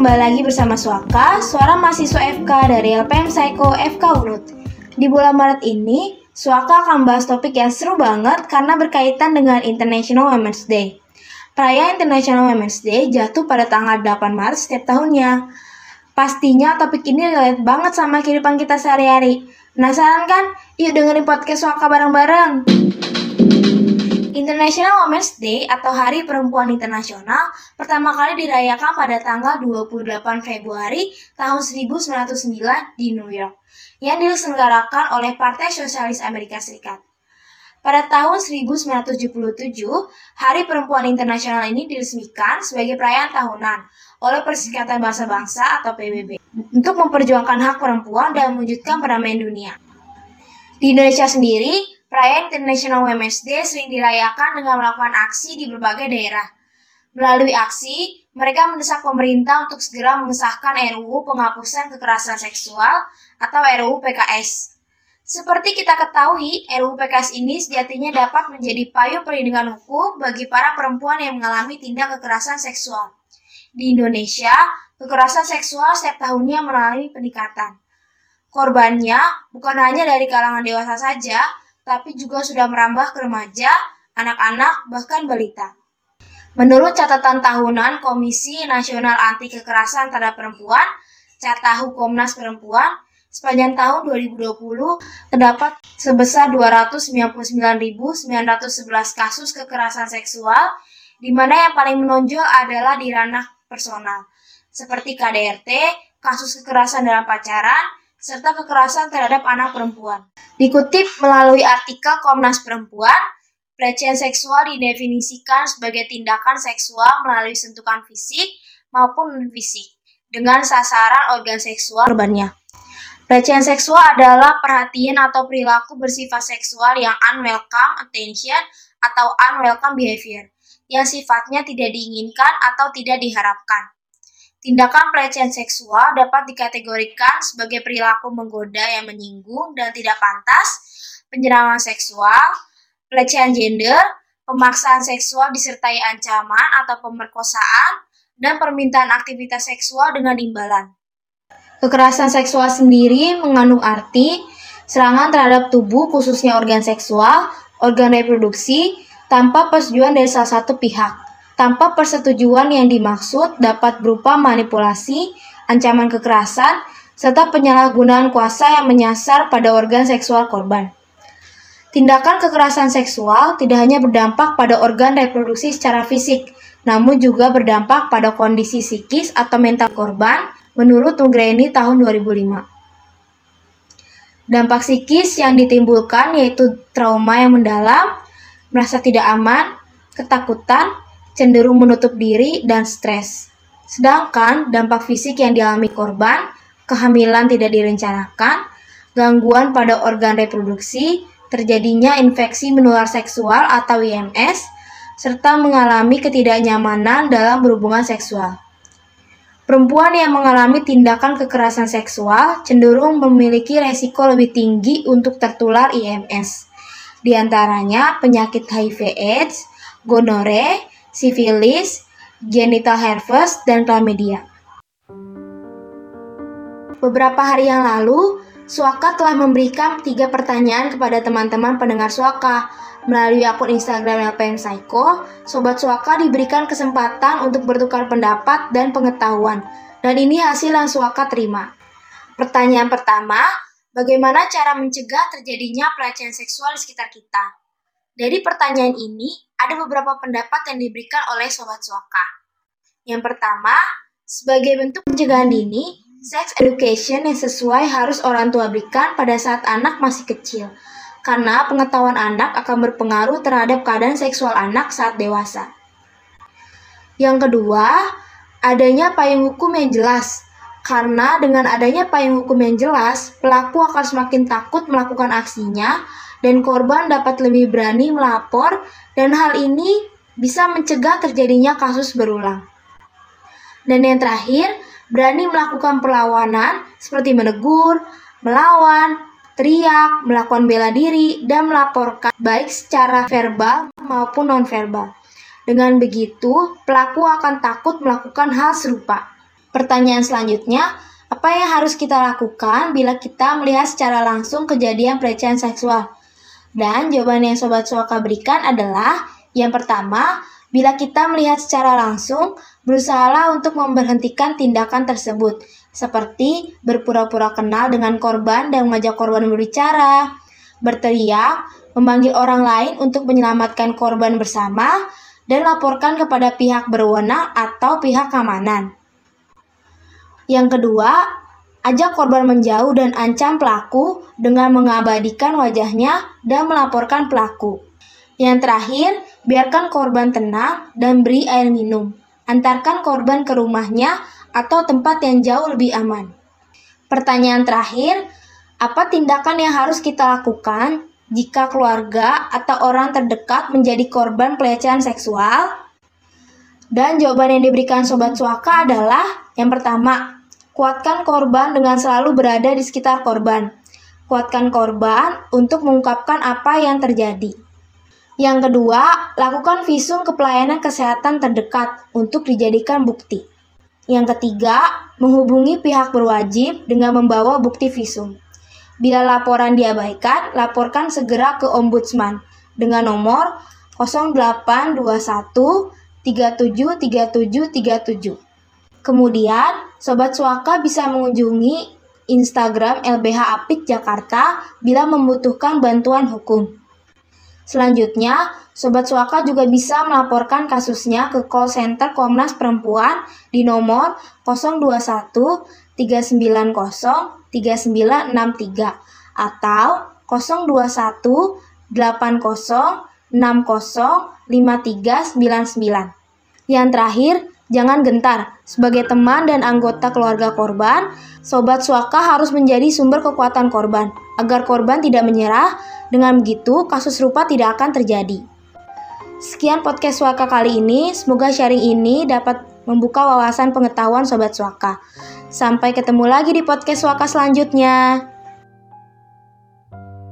kembali lagi bersama Suaka, suara mahasiswa FK dari LPM Psycho FK Unut. Di bulan Maret ini, Suaka akan bahas topik yang seru banget karena berkaitan dengan International Women's Day. Perayaan International Women's Day jatuh pada tanggal 8 Maret setiap tahunnya. Pastinya topik ini relate banget sama kehidupan kita sehari-hari. Penasaran kan? Yuk dengerin podcast Suaka bareng-bareng. International Women's Day atau Hari Perempuan Internasional pertama kali dirayakan pada tanggal 28 Februari tahun 1909 di New York yang diselenggarakan oleh Partai Sosialis Amerika Serikat. Pada tahun 1977, Hari Perempuan Internasional ini diresmikan sebagai perayaan tahunan oleh Perserikatan Bangsa-Bangsa atau PBB untuk memperjuangkan hak perempuan dan mewujudkan perdamaian dunia. Di Indonesia sendiri, Perayaan International Women's Day sering dirayakan dengan melakukan aksi di berbagai daerah. Melalui aksi, mereka mendesak pemerintah untuk segera mengesahkan RUU penghapusan kekerasan seksual atau RUU PKS. Seperti kita ketahui, RUU PKS ini sejatinya dapat menjadi payung perlindungan hukum bagi para perempuan yang mengalami tindak kekerasan seksual. Di Indonesia, kekerasan seksual setiap tahunnya mengalami peningkatan. Korbannya bukan hanya dari kalangan dewasa saja, tapi juga sudah merambah ke remaja, anak-anak, bahkan balita. Menurut catatan tahunan Komisi Nasional Anti Kekerasan Terhadap Perempuan, Catahu Komnas Perempuan, sepanjang tahun 2020 terdapat sebesar 299.911 kasus kekerasan seksual, di mana yang paling menonjol adalah di ranah personal, seperti KDRT, kasus kekerasan dalam pacaran, serta kekerasan terhadap anak perempuan. Dikutip melalui artikel Komnas Perempuan, pelecehan seksual didefinisikan sebagai tindakan seksual melalui sentuhan fisik maupun non-fisik dengan sasaran organ seksual korbannya. Pelecehan seksual adalah perhatian atau perilaku bersifat seksual yang unwelcome attention atau unwelcome behavior yang sifatnya tidak diinginkan atau tidak diharapkan. Tindakan pelecehan seksual dapat dikategorikan sebagai perilaku menggoda yang menyinggung dan tidak pantas, penyerangan seksual, pelecehan gender, pemaksaan seksual disertai ancaman atau pemerkosaan, dan permintaan aktivitas seksual dengan imbalan. Kekerasan seksual sendiri mengandung arti serangan terhadap tubuh khususnya organ seksual, organ reproduksi, tanpa persetujuan dari salah satu pihak tanpa persetujuan yang dimaksud dapat berupa manipulasi, ancaman kekerasan, serta penyalahgunaan kuasa yang menyasar pada organ seksual korban. Tindakan kekerasan seksual tidak hanya berdampak pada organ reproduksi secara fisik, namun juga berdampak pada kondisi psikis atau mental korban menurut Nugreni tahun 2005. Dampak psikis yang ditimbulkan yaitu trauma yang mendalam, merasa tidak aman, ketakutan, cenderung menutup diri dan stres. Sedangkan dampak fisik yang dialami korban, kehamilan tidak direncanakan, gangguan pada organ reproduksi, terjadinya infeksi menular seksual atau IMS, serta mengalami ketidaknyamanan dalam berhubungan seksual. Perempuan yang mengalami tindakan kekerasan seksual cenderung memiliki resiko lebih tinggi untuk tertular IMS. Di antaranya penyakit HIV/AIDS, gonore, sifilis, genital herpes, dan chlamydia. Beberapa hari yang lalu, Suaka telah memberikan tiga pertanyaan kepada teman-teman pendengar Suaka. Melalui akun Instagram LPM Psycho, Sobat Suaka diberikan kesempatan untuk bertukar pendapat dan pengetahuan. Dan ini hasil yang Suaka terima. Pertanyaan pertama, bagaimana cara mencegah terjadinya pelecehan seksual di sekitar kita? Dari pertanyaan ini, ada beberapa pendapat yang diberikan oleh Sobat Suaka. Yang pertama, sebagai bentuk pencegahan dini, sex education yang sesuai harus orang tua berikan pada saat anak masih kecil, karena pengetahuan anak akan berpengaruh terhadap keadaan seksual anak saat dewasa. Yang kedua, adanya payung hukum yang jelas, karena dengan adanya payung hukum yang jelas, pelaku akan semakin takut melakukan aksinya dan korban dapat lebih berani melapor dan hal ini bisa mencegah terjadinya kasus berulang. Dan yang terakhir, berani melakukan perlawanan seperti menegur, melawan, teriak, melakukan bela diri, dan melaporkan baik secara verbal maupun nonverbal. Dengan begitu, pelaku akan takut melakukan hal serupa. Pertanyaan selanjutnya, apa yang harus kita lakukan bila kita melihat secara langsung kejadian pelecehan seksual? Dan jawaban yang Sobat Suaka berikan adalah yang pertama, bila kita melihat secara langsung, berusahalah untuk memberhentikan tindakan tersebut, seperti berpura-pura kenal dengan korban dan mengajak korban berbicara, berteriak, memanggil orang lain untuk menyelamatkan korban bersama, dan laporkan kepada pihak berwenang atau pihak keamanan. Yang kedua, ajak korban menjauh dan ancam pelaku dengan mengabadikan wajahnya dan melaporkan pelaku. Yang terakhir, biarkan korban tenang dan beri air minum. Antarkan korban ke rumahnya atau tempat yang jauh lebih aman. Pertanyaan terakhir, apa tindakan yang harus kita lakukan jika keluarga atau orang terdekat menjadi korban pelecehan seksual? Dan jawaban yang diberikan Sobat Suaka adalah yang pertama, Kuatkan korban dengan selalu berada di sekitar korban. Kuatkan korban untuk mengungkapkan apa yang terjadi. Yang kedua, lakukan visum ke pelayanan kesehatan terdekat untuk dijadikan bukti. Yang ketiga, menghubungi pihak berwajib dengan membawa bukti visum. Bila laporan diabaikan, laporkan segera ke Ombudsman dengan nomor 0821 373737. Kemudian, Sobat Suaka bisa mengunjungi Instagram LBH Apik Jakarta bila membutuhkan bantuan hukum. Selanjutnya, Sobat Suaka juga bisa melaporkan kasusnya ke call center Komnas Perempuan di nomor 021 390 3963 atau 021 80 60 5399. Yang terakhir, Jangan gentar, sebagai teman dan anggota keluarga korban, Sobat Suaka harus menjadi sumber kekuatan korban, agar korban tidak menyerah, dengan begitu kasus serupa tidak akan terjadi. Sekian podcast Suaka kali ini, semoga sharing ini dapat membuka wawasan pengetahuan Sobat Suaka. Sampai ketemu lagi di podcast Suaka selanjutnya.